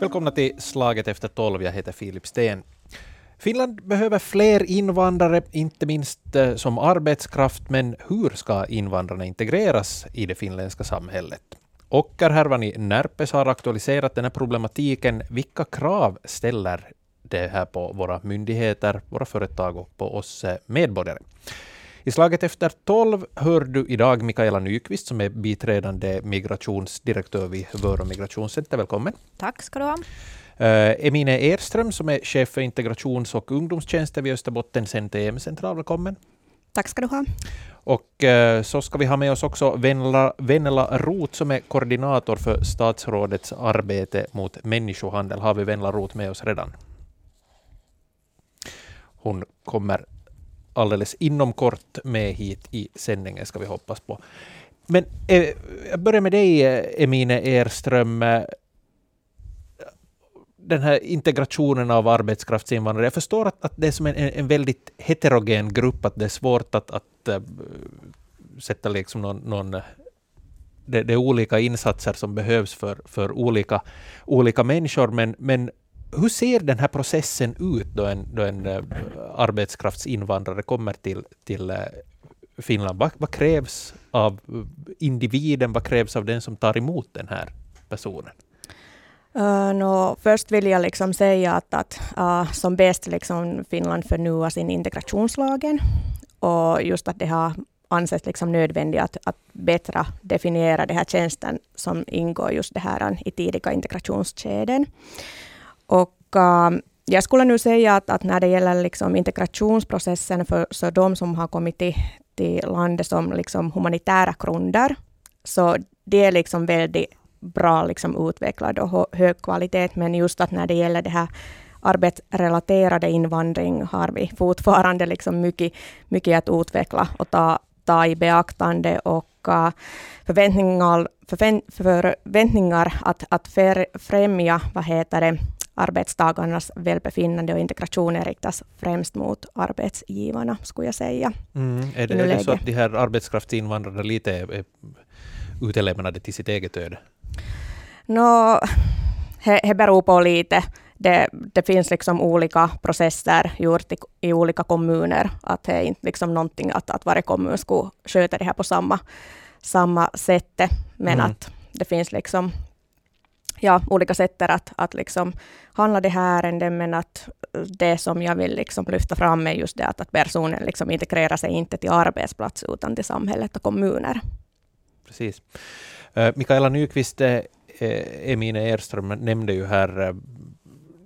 Välkomna till Slaget efter tolv. Jag heter Filip Sten. Finland behöver fler invandrare, inte minst eh, som arbetskraft, men hur ska invandrarna integreras i det finländska samhället? Ockerhärvan i Närpes har aktualiserat den här problematiken. Vilka krav ställer det här på våra myndigheter, våra företag och på oss eh, medborgare? I slaget efter tolv hör du idag Mikaela Nyqvist som är biträdande migrationsdirektör vid Vörå migrationscenter. Välkommen. Tack ska du ha. Uh, Emine Erström som är chef för integrations och ungdomstjänster vid Österbottens NTM-central. Välkommen. Tack ska du ha. Och uh, så ska vi ha med oss också Venla, Venla Roth som är koordinator för statsrådets arbete mot människohandel. Har vi Venla Roth med oss redan? Hon kommer alldeles inom kort med hit i sändningen, ska vi hoppas på. Men eh, jag börjar med dig, Emine Erström. Den här integrationen av arbetskraftsinvandrare. Jag förstår att, att det är som en, en väldigt heterogen grupp, att det är svårt att, att eh, sätta liksom någon, någon det, det, är olika insatser som behövs för, för olika, olika människor, men, men hur ser den här processen ut då en, då en eh, arbetskraftsinvandrare kommer till, till eh, Finland? Vad, vad, krävs av individen? Vad krävs av den som tar emot den här personen? Eh, uh, no, först vill jag liksom säga att, att uh, som bäst liksom Finland förnyar sin integrationslagen och just att det har ansetts liksom nödvändigt att, att bättre definiera den här tjänsten som ingår just det här i tidiga integrationskedjan. Och äh, jag skulle nu säga att, att när det gäller liksom integrationsprocessen för så de som har kommit till, till landet som liksom humanitära grunder, så det är liksom väldigt bra liksom utvecklad och hög kvalitet. Men just att när det gäller det här arbetsrelaterade invandring har vi fortfarande liksom mycket, mycket att utveckla och ta, ta i beaktande. Och äh, uh, förväntningar, förväntningar att, att främja vad heter det, arbetstagarnas välbefinnande och integration riktas främst mot arbetsgivarna, skulle jag säga. Mm. Är, det, är det så att de här arbetskraftsinvandrarna lite är, är utelämnade till sitt eget öde? No, det beror på lite. Det, det, finns liksom olika processer gjort i, i, olika kommuner. Att det är inte liksom någonting att, att varje kommun skulle sköta det här på samma, samma sätt. Men mm. att det finns liksom ja, olika sätt att, att liksom handla det här ärendet, men att det som jag vill liksom lyfta fram är just det att, att personen liksom integrerar sig inte till arbetsplats utan till samhället och kommuner. Precis. Eh, Mikaela Nyqvist, eh, eh, Emine Erström nämnde ju här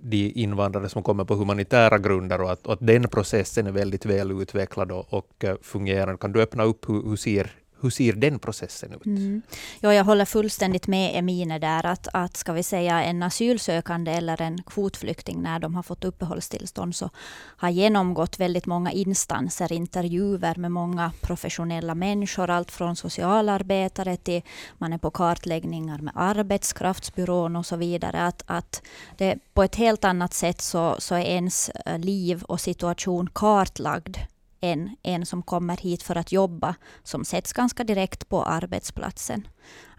de invandrare som kommer på humanitära grunder och att, och att den processen är väldigt väl utvecklad och, och fungerar. Kan du öppna upp hur, hur ser hur ser den processen ut? Mm. Ja, jag håller fullständigt med Emine där att, att ska vi säga en asylsökande eller en kvotflykting när de har fått uppehållstillstånd så har genomgått väldigt många instanser, intervjuer med många professionella människor, allt från socialarbetare till man är på kartläggningar med arbetskraftsbyrån och så vidare. Att, att det på ett helt annat sätt så, så är ens eh, liv och situation kartlagd än en som kommer hit för att jobba, som sätts ganska direkt på arbetsplatsen.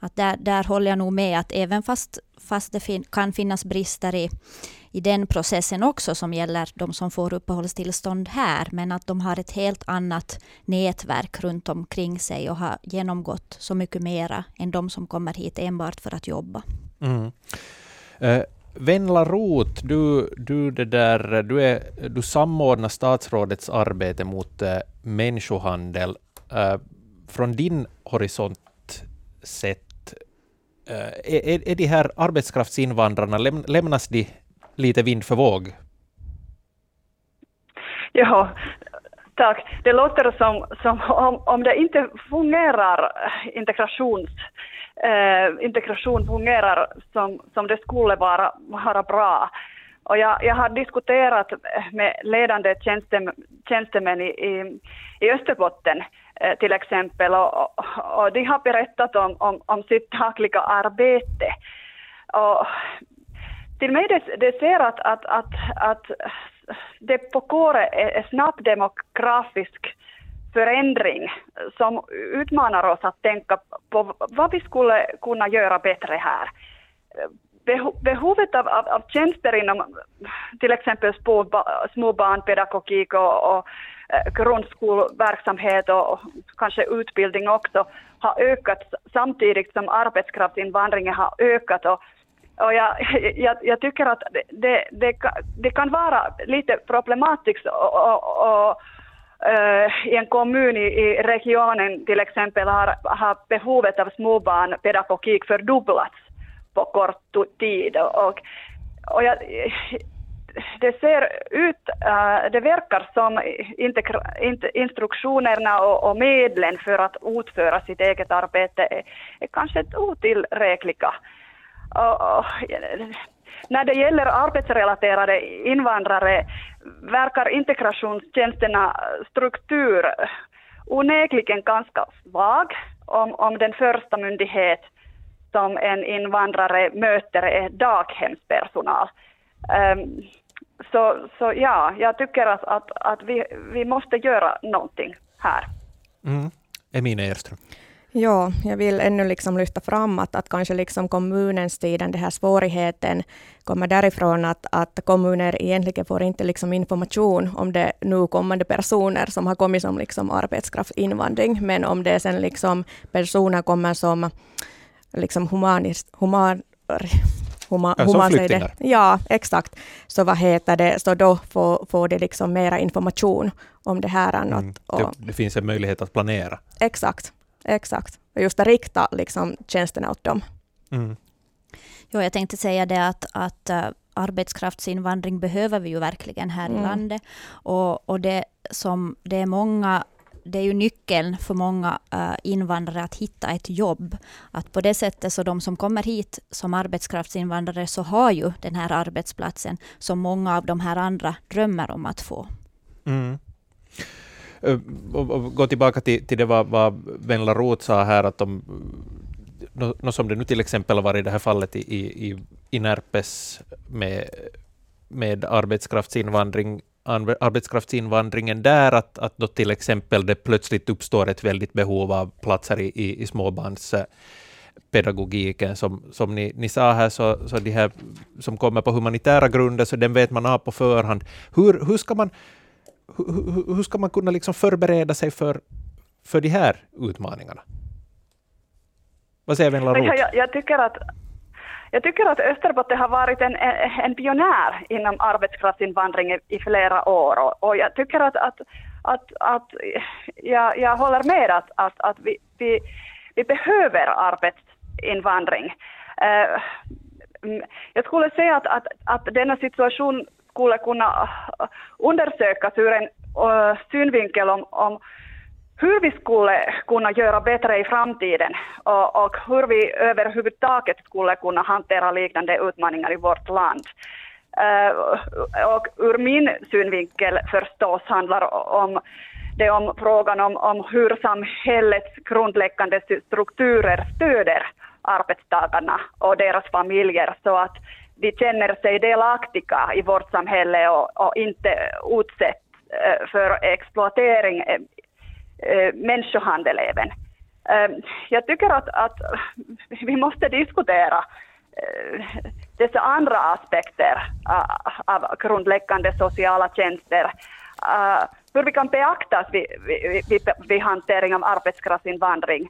Att där, där håller jag nog med att även fast, fast det fin kan finnas brister i, i den processen också som gäller de som får uppehållstillstånd här, men att de har ett helt annat nätverk runt omkring sig och har genomgått så mycket mera än de som kommer hit enbart för att jobba. Mm. Eh, Venla Roth, du, du, det där, du, är, du samordnar statsrådets arbete mot äh, människohandel. Äh, från din horisont sett, äh, är, är de här arbetskraftsinvandrarna, läm, lämnas de lite vind för våg? Ja, tack. Det låter som, som om, om det inte fungerar integrations eh, integration fungerar som, som det skulle vara, vara bra. Och jag, jag har diskuterat med ledande tjänstem, tjänstemän i, i, i Österbotten eh, till exempel och, och, de har berättat om, om, om sitt dagliga arbete. Och till mig det, det ser att, att, att, att det på en är, snabb demografisk förändring som utmanar oss att tänka på vad vi skulle kunna göra bättre här. Behovet av, av, av tjänster inom till exempel småbarnpedagogik och, och eh, grundskolverksamhet och kanske utbildning också har ökat samtidigt som arbetskraftsinvandringen har ökat. Och, och jag, jag, jag tycker att det, det, det, kan vara lite problematiskt och, och, och i en kommun i, i, regionen till exempel har, har behovet av småbarnpedagogik fördubblats på kort tid. Och, och jag, det ser ut, uh, det verkar som instruktionerna och, och medlen för att utföra sitt eget arbete är, är kanske otillräckliga. När det gäller arbetsrelaterade invandrare verkar integrationstjänsterna struktur onekligen ganska svag om, om den första myndighet som en invandrare möter är daghemspersonal. Um, så, så ja, jag tycker att, att, att vi, vi måste göra någonting här. Mm. Emine Erström. Ja, jag vill ännu liksom lyfta fram att, att kanske liksom kommunens tid, den här svårigheten kommer därifrån att, att kommuner egentligen får inte liksom information om det nu kommande personer som har kommit som liksom arbetskraftsinvandring, men om det sen liksom personer kommer som liksom humanist, human, Huma, ja, som flyktingar? Ja, exakt. Så vad heter det, så då får, får de liksom mera information om det här. Mm, och, det, det, finns en möjlighet att planera? Exakt, exakt. Och just att rikta liksom tjänsterna åt dem. Mm. Jo, jag tänkte säga det att, att uh, arbetskraftsinvandring behöver vi ju verkligen här mm. i landet. Och, och det som det är många det är ju nyckeln för många uh, invandrare att hitta ett jobb. Att på det sättet så de som kommer hit som arbetskraftsinvandrare så har ju den här arbetsplatsen som många av de här andra drömmer om att få. Mm. Och, och gå tillbaka till, till det vad, vad Venla Roth sa här, att de, no, no, som det nu till exempel har varit i det här fallet i, i, i Närpes med, med arbetskraftsinvandring arbetskraftsinvandringen där, att, att då till exempel det plötsligt uppstår ett väldigt behov av platser i, i, i småbarnspedagogiken. Som, som ni, ni sa här, så, så de här som kommer på humanitära grunder, så den vet man av på förhand. Hur, hur, ska, man, hur, hur ska man kunna liksom förbereda sig för, för de här utmaningarna? Vad säger Venla jag, jag tycker att jag tycker att Österbotten har varit en, en pionjär inom arbetskraftsinvandring i, i flera år och, och, jag tycker att, att, att, att jag, jag håller med att, att, att vi, vi, vi behöver arbetsinvandring. Uh, jag skulle säga att, att, att denna situation skulle kunna äh, undersökas ur en uh, synvinkel om, om hur vi skulle kunna göra bättre i framtiden och, och hur vi överhuvudtaget skulle kunna hantera liknande utmaningar i vårt land. Uh, och ur min synvinkel förstås handlar om det om frågan om, om hur samhällets grundläggande strukturer stöder arbetstagarna och deras familjer så att de känner sig delaktiga i vårt samhälle och, och inte utsätts eh, för exploatering eh, eh, människohandel även. Jag tycker att, att vi måste diskutera dessa andra aspekter av grundläggande sociala tjänster. Hur vi kan beaktas vid, vid, vid, hantering av arbetskraftsinvandring,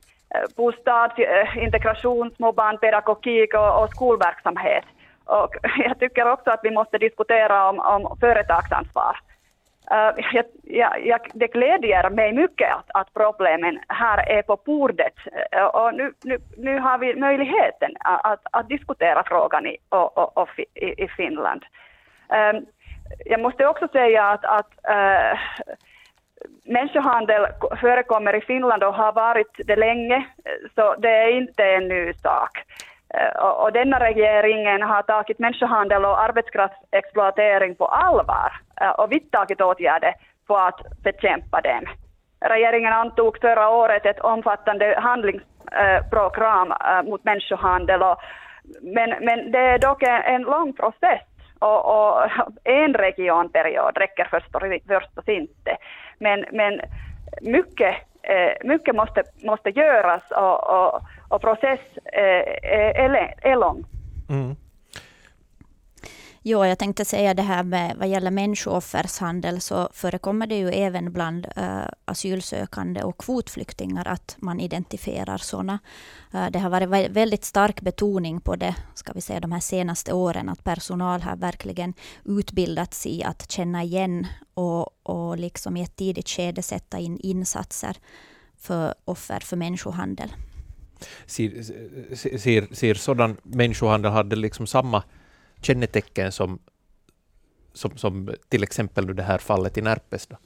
bostad, integration, integration, småbarnpedagogik och, och skolverksamhet. Och jag tycker också att vi måste diskutera om, om företagsansvar. Uh, jag, jag, det glädjer mig mycket att, att, problemen här är på bordet uh, och nu, nu, nu, har vi möjligheten att, att diskutera frågan i, och, och, och i, i, Finland. Uh, jag måste också säga att, att uh, människohandel förekommer i Finland och har varit det länge, så det är inte en ny sak. Och, och denna regeringen har tagit människohandel och arbetskraftsexploatering på allvar och vidtagit åtgärder för att bekämpa dem. Regeringen antog förra året ett omfattande handlingsprogram mot människohandel, och, men, men det är dock en, lång process och, och en regionperiod räcker förstås, förstås inte. Men, men mycket, Eh, mycket måste, måste göras och, och, och process eh, är, är lång. Mm. Jo, jag tänkte säga det här med vad gäller människooffershandel så förekommer det ju även bland äh, asylsökande och kvotflyktingar att man identifierar sådana. Äh, eh, det har varit väldigt stark betoning på det, ska vi säga de här senaste åren, att personal har verkligen utbildats i att känna igen och, och liksom i ett tidigt skede sätta in insatser för offer för människohandel. Ser, ser, ser sådan människohandel hade liksom samma kännetecken som, som, som till exempel det här fallet i Närpes? Då?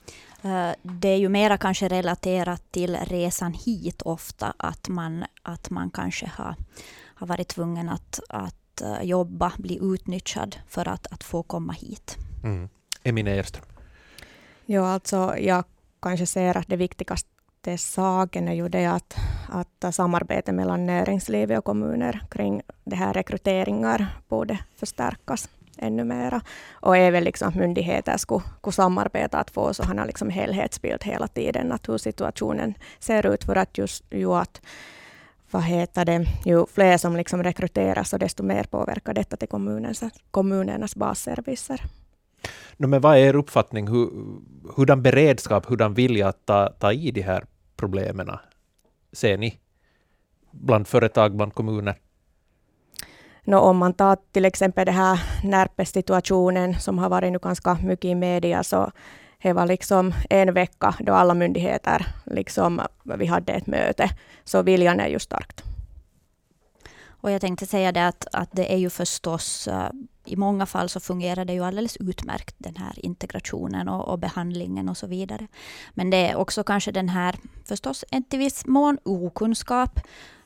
Eh, det är ju mera kanske relaterat till resan hit ofta, att man, att man kanske har, har varit tvungen att, att eh, jobba, bli utnyttjad för att, att få komma hit. Mm. Emine Erström? Ja, alltså jag kanske ser att det viktigaste saken är ju det att, att samarbete mellan näringslivet och kommuner kring det här rekryteringar borde förstärkas ännu mera. Och även liksom att myndigheter skulle, skulle samarbeta att få sådana liksom helhetsbild hela tiden, att hur situationen ser ut för att just ju att vad heter det, ju fler som liksom rekryteras och desto mer påverkar detta till kommunernas, kommunernas basservicer. No, men vad är er uppfattning? Hur, hurdan beredskap, hurdan vilja att ta, ta i de här problemen ser ni bland företag, bland kommuner? No, om man tar till exempel det här Närpes-situationen som har varit nu ganska mycket i media, så det var liksom en vecka då alla myndigheter, liksom, vi hade ett möte, så viljan är ju starkt. Och jag tänkte säga det att, att det är ju förstås uh, i många fall så fungerar det ju alldeles utmärkt den här integrationen och, och, behandlingen och så vidare. Men det är också kanske den här förstås en till viss mån okunskap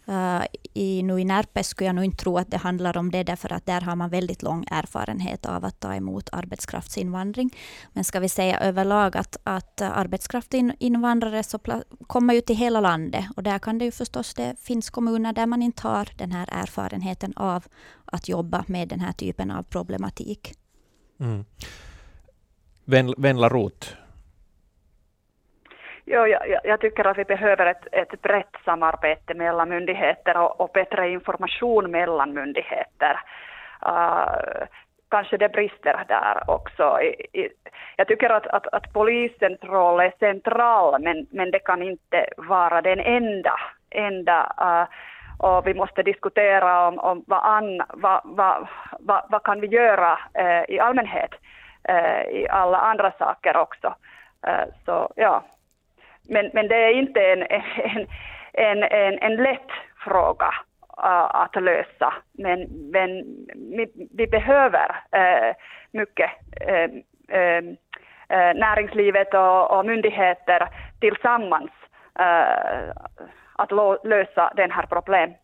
Uh, i, nu I Närpes skulle jag nog inte tro att det handlar om det, därför att där har man väldigt lång erfarenhet av att ta emot arbetskraftsinvandring. Men ska vi säga överlag att, att arbetskraftsinvandrare så kommer ju till hela landet och där kan det ju förstås, det finns kommuner där man inte har den här erfarenheten av att jobba med den här typen av problematik. Mm. Venla Roth, Jo, jag, jag, tycker att vi behöver ett, ett brett samarbete mellan myndigheter och, och bättre information mellan myndigheter. Uh, kanske det brister där också. I, i, jag tycker att, att, att, polisens roll är central, men, men det kan inte vara den enda. enda uh, och vi måste diskutera om, om vad, an, vad, vad, vad, vad kan vi göra uh, i allmänhet uh, i alla andra saker också. Uh, så ja, men, men det är inte en, en, en, en, en lätt fråga att lösa. Men, men vi, vi behöver uh, mycket uh, näringslivet och, och, myndigheter tillsammans att lösa den här problemet.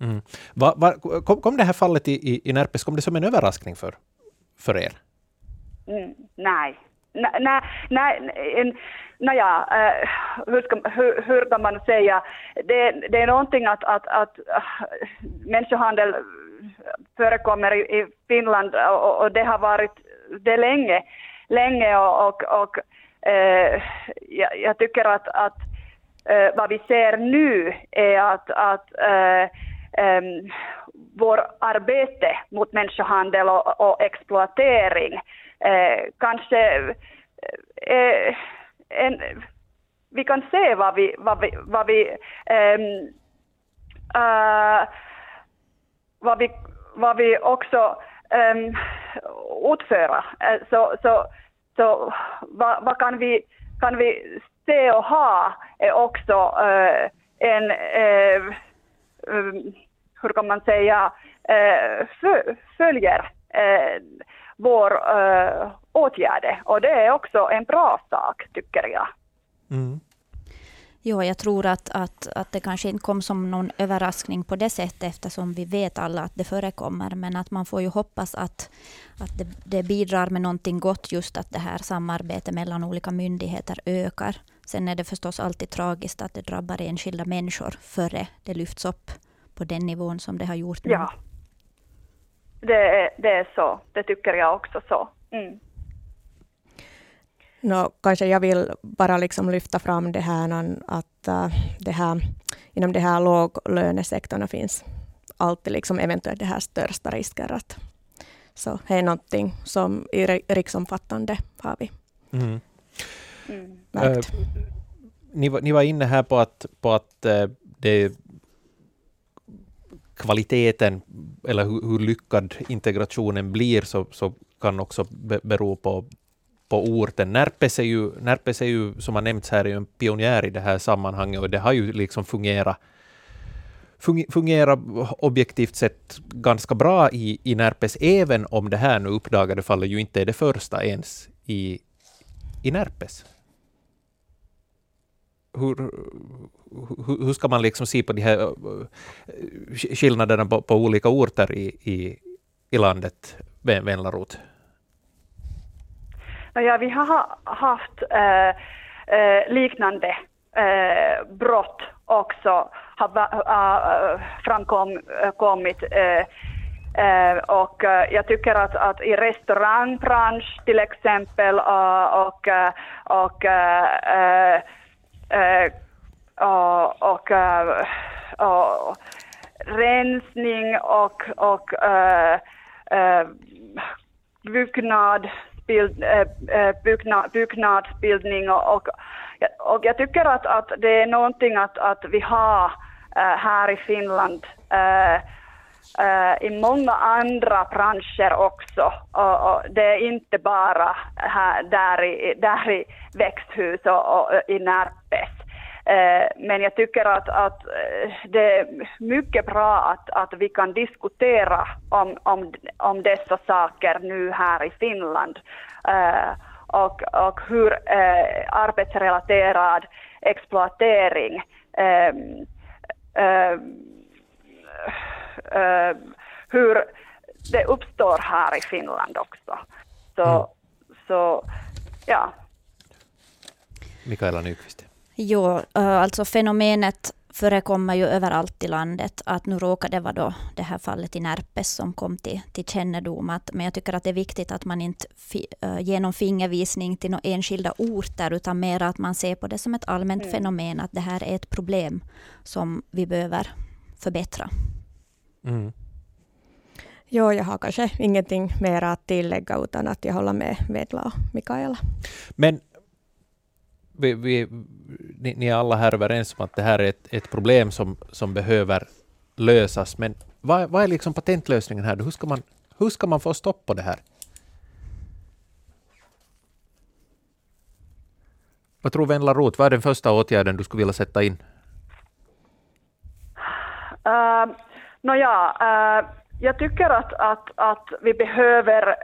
Mm. Va, va, kom, kom det här fallet i, i, i Närpes kom det som en överraskning för, för er? Mm, nej. Nej, nej, nej, äh, hur, ska, hur, hur kan man säga, det, det är någonting att, att, att äh, människohandel förekommer i, i Finland och, och, det har varit det länge, länge och, och, och äh, jag, jag, tycker att, att äh, vad vi ser nu är att, att äh, ähm, vår arbete mot människohandel och, och exploatering eh, kanske eh, eh, en, vi kan se vad vi, vad vi, vad vi, um, uh, vad vi, vad vi också ehm, um, utföra. Eh, så, så, så vad, vad, kan, vi, kan vi se och ha är också uh, en, uh, um, hur kan man säga, uh, följer vår uh, åtgärd. Och det är också en bra sak, tycker jag. Mm. Jo, jag tror att, att, att det kanske inte kom som någon överraskning på det sättet, eftersom vi vet alla att det förekommer. Men att man får ju hoppas att, att det, det bidrar med någonting gott, just att det här samarbetet mellan olika myndigheter ökar. Sen är det förstås alltid tragiskt att det drabbar enskilda människor före det lyfts upp på den nivån som det har gjort nu. Ja, det är, det är så. Det tycker jag också så. Mm. No, kanske jag vill bara liksom lyfta fram det här att uh, det här, inom de här låglönesektorn finns alltid liksom eventuellt det här största risker. Att, så det är någonting som i riksomfattande har vi mm. Mm. Uh, ni, ni, var inne här på att, på att uh, det kvaliteten eller hur, hur, lyckad integrationen blir så, så kan också be, bero på, på orten. Närpes är, ju, Närpes är ju, som har nämnts här, är en pionjär i det här sammanhanget och det har ju liksom fungerat fungerar objektivt sett ganska bra i, i Närpes, även om det här nu uppdagade fallet ju inte är det första ens i, i Närpes. Hur, hur, hur, ska man liksom se på de här eh, skillnaderna på, på olika orter i, i, i landet, Venlarot? Ja, vi har haft äh, äh, liknande äh, brott också har framkommit och jag tycker att, att i restaurangbransch till exempel och, och, och, Eh, och, eh, och rensning och, och eh, byggnad, bild, byggnad, byggnadsbildning och, och, och jag tycker att, att det är någonting att, att vi har äh, här i Finland. Äh, Eh, i många andra branscher också. Och, det är inte bara här, där, i, där i växthus och, och i Närpes. Eh, men jag tycker att, att eh, det är mycket bra att, att vi kan diskutera om, om, om dessa saker nu här i Finland och, och hur arbetsrelaterad exploatering ehm, ehm, uh, uh, hur det uppstår här i Finland också. Så, mm. så ja. Mikaela Nyqvist. Jo, alltså fenomenet förekommer ju överallt i landet. Att nu råkar det vara då det här fallet i Närpes som kom till, till kännedom. Att, men jag tycker att det är viktigt att man inte fi, uh, ger någon fingervisning till några enskilda orter, utan mer att man ser på det som ett allmänt mm. fenomen, att det här är ett problem som vi behöver förbättra. Mm. Jo, jag har kanske ingenting mer att tillägga, utan att jag håller med Vedla och Mikaela. Men vi, vi, ni, ni är alla här överens om att det här är ett, ett problem som, som behöver lösas, men vad, vad är liksom patentlösningen här? Hur ska, man, hur ska man få stopp på det här? Vad tror Venla Roth, vad är den första åtgärden du skulle vilja sätta in? Uh, Nåja, äh, jag tycker att, att, att vi behöver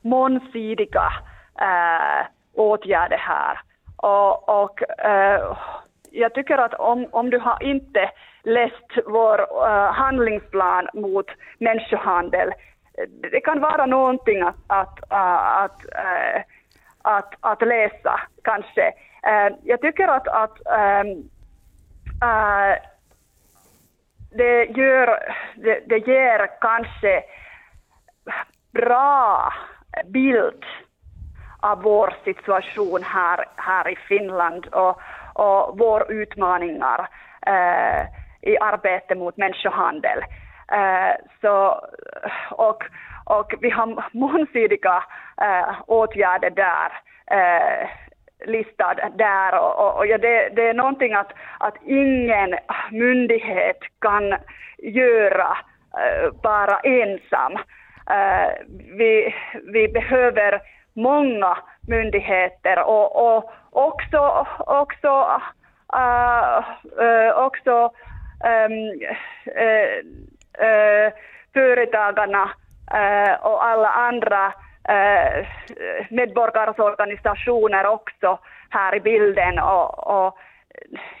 mångsidiga äh, åtgärder här. Och, och äh, jag tycker att om, om du har inte läst vår äh, handlingsplan mot människohandel, det kan vara någonting att, att, äh, att, äh, att, att läsa kanske. Äh, jag tycker att, att ähm, det, gör, det, det ger kanske bra bild av vår situation här, här i Finland och, och våra utmaningar eh, i arbetet mot människohandel. Eh, så, och, och vi har mångsidiga eh, åtgärder där eh, listad där och, och, och ja, det, det, är någonting att, att ingen myndighet kan göra äh, bara ensam. Äh, vi, vi behöver många myndigheter och, och också, också, äh, också ehm, företagarna och alla andra eh, medborgarorganisationer också här i bilden och, och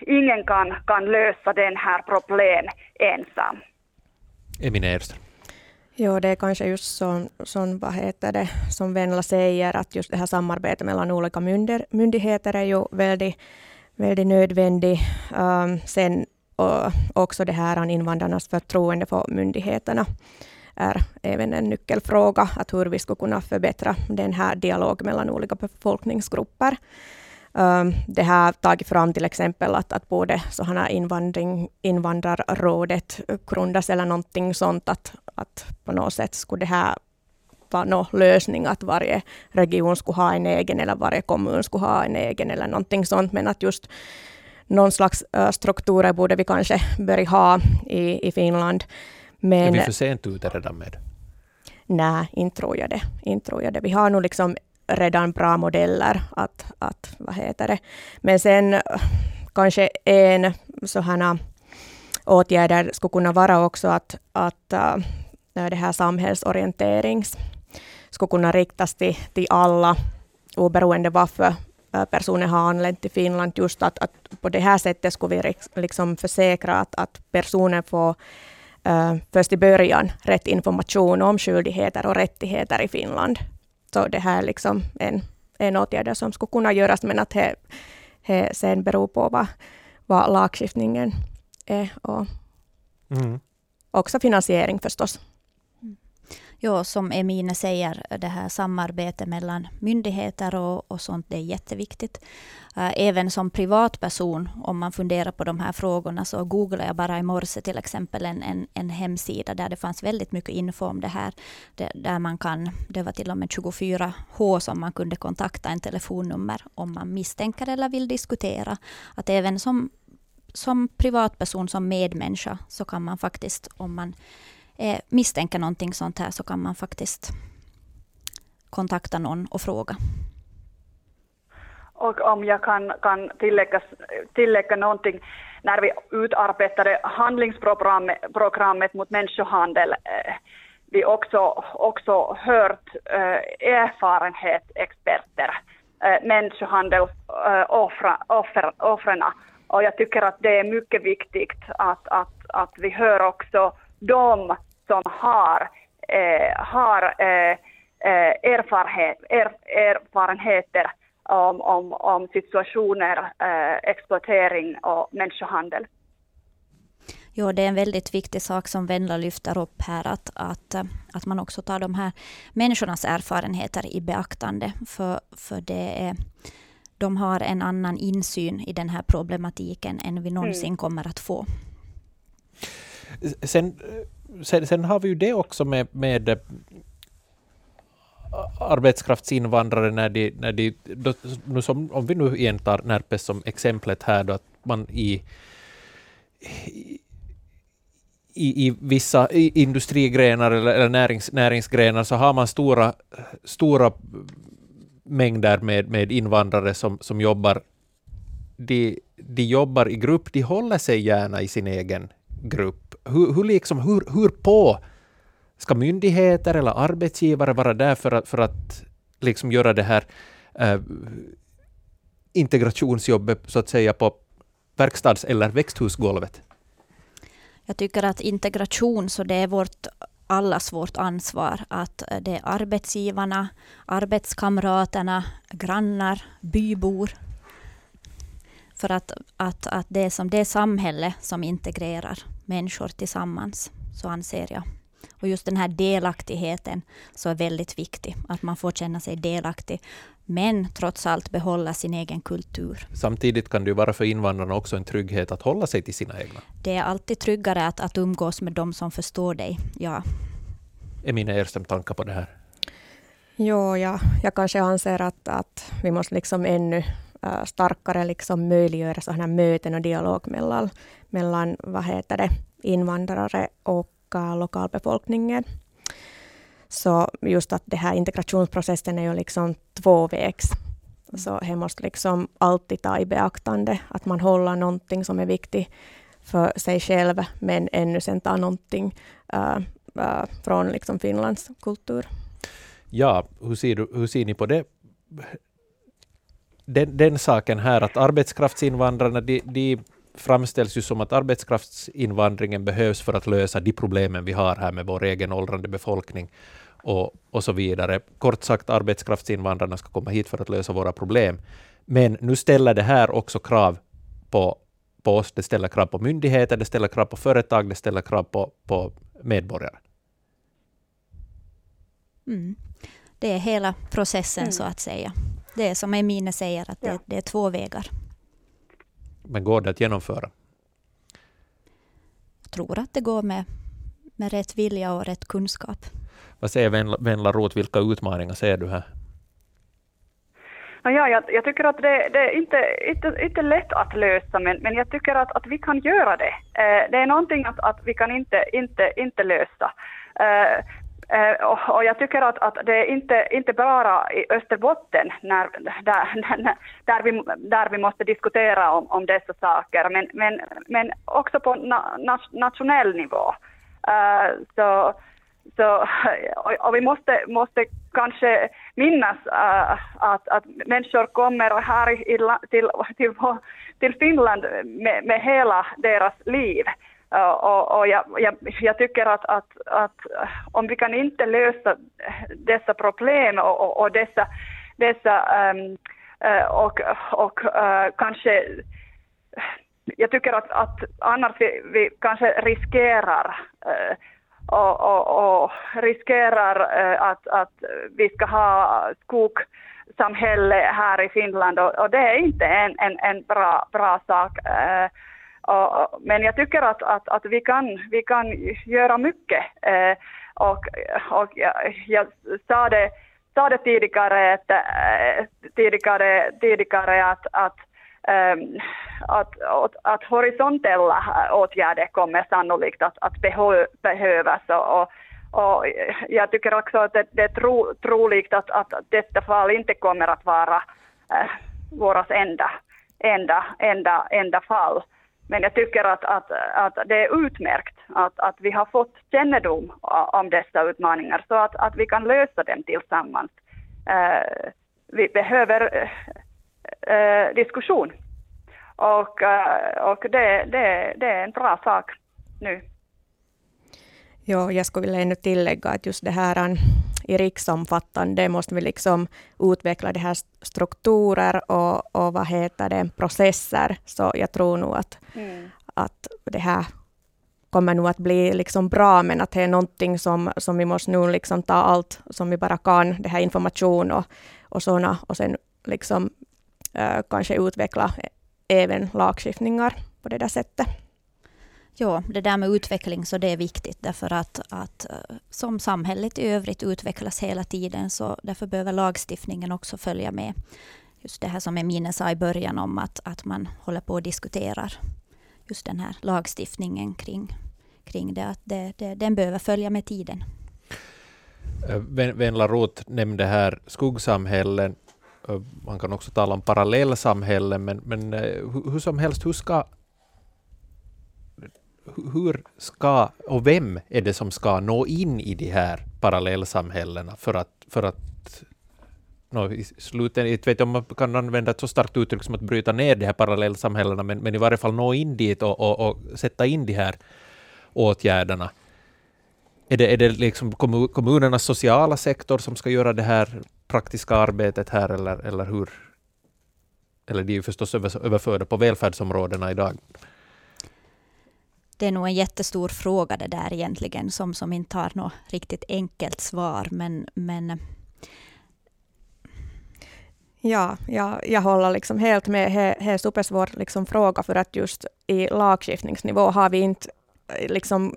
ingen kan, kan lösa den här problemet ensam. Emine Erström. Jo, det är kanske just som, som, vad heter det, som Venla säger, att just det här samarbetet mellan olika myndigheter, myndigheter är ju väldigt, väldigt nödvändigt. Um, sen och också det här invandrarnas förtroende för myndigheterna är även en nyckelfråga, att hur vi skulle kunna förbättra den här dialogen mellan olika befolkningsgrupper. Ehm, det har tagit fram till exempel att, att både sådana invandring, invandrarrådet grundas eller någonting sånt, att, att på något sätt skulle det här vara någon lösning att varje region skulle ha en egen eller varje kommun skulle ha en egen eller någonting sånt, men att just någon slags eh, strukturer borde vi kanske börja ha i, i Finland. Men, är vi för sent ute redan med? Nej, inte tror jag det. Inte tror jag det. Vi har nog liksom redan bra modeller att, att vad heter det. Men sen kanske en sådana åtgärder skulle kunna vara också att, att uh, det här samhällsorienterings skulle kunna riktas till, till alla, oberoende varför personen har anlänt till Finland. Just att, att på det här sättet skulle vi liksom försäkra att, att personen får uh, först i början rätt information om skyldigheter och rättigheter i Finland. Så det här är liksom en, en åtgärd som skulle kunna göras, men att det, det sen beror på vad, vad lagstiftningen är och mm. också finansiering förstås. Ja, som Emine säger, det här samarbetet mellan myndigheter och, och sånt, det är jätteviktigt. Eh, även som privatperson, om man funderar på de här frågorna, så googlade jag bara i morse till exempel en, en, en hemsida där det fanns väldigt mycket info om det här. Det, där man kan, det var till och med 24H som man kunde kontakta en telefonnummer om man misstänker eller vill diskutera. Att även som, som privatperson, som medmänniska, så kan man faktiskt, om man eh, misstänker någonting sånt här, så kan man faktiskt kontakta någon och fråga. Och om jag kan, kan tillägga, tillägga någonting, när vi utarbetade handlingsprogrammet mot människohandel, eh, vi också, också hört eh, erfarenhetsexperter, eh, människohandeloffren. Eh, och jag tycker att det är mycket viktigt att, att, att vi hör också de som har, eh, har eh, eh erfarenhet, er, erfarenheter om, om, om situationer, eh, exploatering och människohandel. Ja, det är en väldigt viktig sak som Venla lyfter upp här, att, att, att man också tar de här människornas erfarenheter i beaktande. För, för det är, de har en annan insyn i den här problematiken än vi någonsin mm. kommer att få. Sen, sen, sen, har vi ju det också med, med eh, arbetskraftsinvandrare när de, när de då, nu som, om vi nu igen tar Närpes som exemplet här då, att man i, i, i vissa industrigrenar eller, eller närings, näringsgrenar så har man stora, stora mängder med, med invandrare som, som jobbar. De, de jobbar i grupp, de håller sig gärna i sin egen grupp. Hur, hur, liksom, hur, hur på Ska myndigheter eller arbetsgivare vara där för att, för att liksom göra det här äh, integrationsjobbet så att säga på verkstads eller växthusgolvet? Jag tycker att integration, så det är vårt allas vårt ansvar att eh, det är arbetsgivarna, arbetskamraterna, grannar, bybor. För att, att, att det är som det samhälle som integrerar människor tillsammans, så anser jag. Och just den här delaktigheten så är väldigt viktig, att man får känna sig delaktig, men trots allt behålla sin egen kultur. Samtidigt kan det ju vara för invandrarna också en trygghet att hålla sig till sina egna. Det är alltid tryggare att, att umgås med de som förstår dig, ja. Är mina Erström tankar på det här? Jo, ja, jag kanske anser att, att vi måste liksom ännu äh, starkare liksom möjliggöra sådana möten och dialog mellan, mellan vad heter det, invandrare och påverka lokalbefolkningen. Så just att det här integrationsprocessen är ju liksom tvåvägs. Så det måste liksom alltid ta i beaktande att man håller någonting som är viktigt för sig själv, men ännu sen tar någonting uh, uh, från liksom Finlands kultur. Ja, hur ser, du, hur ser ni på det? Den, den saken här att arbetskraftsinvandrarna, de, de framställs ju som att arbetskraftsinvandringen behövs för att lösa de problemen vi har här med vår egen åldrande befolkning och, och så vidare. Kort sagt, arbetskraftsinvandrarna ska komma hit för att lösa våra problem. Men nu ställer det här också krav på, på oss, det ställer krav på myndigheter, det ställer krav på företag, det ställer krav på, på medborgare. Mm. Det är hela processen mm. så att säga. Det är som Emine säger, att det, ja. det är två vägar. Men går det att genomföra? Jag tror att det går med, med rätt vilja och rätt kunskap. Vad säger Venla Roth, vilka utmaningar ser du här? Ja, jag, jag tycker att det, det, är inte, inte, inte lätt att lösa, men, men jag tycker att, att vi kan göra det. Eh, det är någonting att, att vi kan inte, inte, inte lösa. Eh, eh, Eh, och, och, jag tycker att, att det är inte, inte bara i Österbotten när, där, där, vi, där vi måste diskutera om, om dessa saker, men, men, men också på na, nationell nivå. Uh, så så, och, vi måste, måste kanske minnas uh, att, att människor kommer här i, till, till, till Finland med, med hela deras liv. Och, och jag, jag, jag, tycker att, att, att eh, om vi kan inte lösa dessa problem och, och, och dessa, dessa um, och, och, uh, kanske jag tycker att, att annars vi, vi kanske riskerar uh, och, och, och riskerar eh, att, att vi ska ha skogssamhälle här i Finland och, och det är inte en, en, en bra, bra sak. Uh, men jag tycker att, att, att vi, kan, vi kan göra mycket. Eh, och, och jag, jag sa, det, sa det tidigare, att, eh, tidigare, tidigare att, att ehm, att, att, att horisontella åtgärder kommer sannolikt att, att behö, behövas. Och, och, och jag tycker också att det, det är tro, troligt att, att detta fall inte kommer att vara eh, äh, vårt enda, enda, enda, enda fall. Men jag tycker att, att, att det är utmärkt att, att vi har fått kännedom om dessa utmaningar så att, att vi kan lösa dem tillsammans. Eh, vi behöver eh, diskussion. Och, eh, och det, det, det är en bra sak nu. Ja, jag skulle vilja ännu tillägga att just det här ähm, i riksomfattande måste vi liksom utveckla det här strukturer och, och vad heter det, processer. Så jag tror nog att, mm. att det här kommer nog att bli liksom bra, men att det är någonting som, som vi måste nu liksom ta allt som vi bara kan, det här information och, och sådana, och sen liksom Eh, kanske utveckla även lagstiftningar på det där sättet. Ja, det där med utveckling, så det är viktigt därför att, att eh, som samhället i övrigt utvecklas hela tiden, så därför behöver lagstiftningen också följa med. Just det här som Emine sa i början om att, att man håller på och diskuterar just den här lagstiftningen kring, kring det, att det, det, den behöver följa med tiden. Eh, Venla Roth nämnde här skuggsamhällen. Eh, man kan också tala om parallellsamhällen, men, men hur som helst, hur ska hur ska och vem är det som ska nå in i de här parallellsamhällena för att, för att no, i slutändan, jag vet inte om man kan använda ett så starkt uttryck som att bryta ner de här parallellsamhällena, men, men i varje fall nå in dit och, och, och sätta in de här åtgärderna. Är det, är det liksom kommunernas sociala sektor som ska göra det här praktiska arbetet här eller, eller hur? Eller de är ju förstås överförda på välfärdsområdena idag. Det är nog en jättestor fråga det där egentligen, som, som inte har något riktigt enkelt svar. Men, men eh. Ja, ja, jag håller liksom helt med. Det är en supersvår liksom fråga för att just i lagstiftningsnivå har vi inte eh, liksom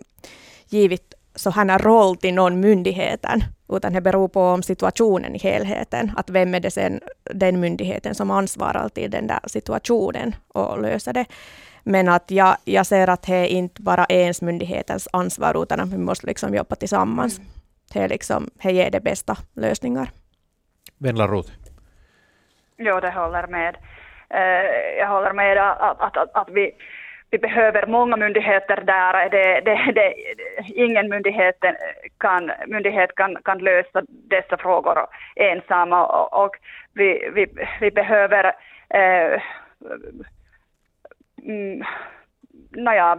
givit så här roll till någon myndigheten, utan det beror på om situationen i helheten, att vem är det sen den myndigheten som ansvarar till den där situationen och löser det. Men att jag, jag ser att det är inte bara ens myndighetens ansvar, utan att vi måste liksom jobba tillsammans. Mm. Det, liksom, det ger de bästa lösningar. Venla Roth. Jo, det håller med. Uh, jag håller med att, att, att, att vi vi behöver många myndigheter där. Det, det, det, ingen myndighet kan, myndighet kan, kan lösa dessa frågor ensamma och, och vi, vi, vi behöver eh, mm, naja,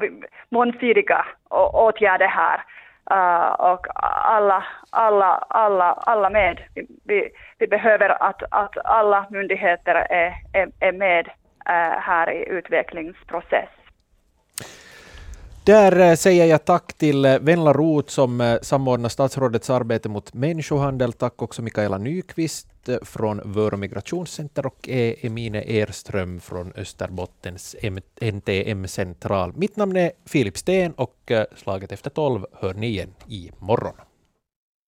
mångsidiga åtgärder här. Uh, och alla, alla, alla, alla med. Vi, vi behöver att, att alla myndigheter är, är, är med uh, här i utvecklingsprocess. Där eh, säger jag tack till eh, Venla Roth som eh, samordnar statsrådets arbete mot människohandel. Tack också Mikaela Nyqvist från Vör och migrationscenter och Emine Erström från Österbottens NTM-central. Mitt namn är Filip Sten och Slaget efter tolv hör ni igen i morgon.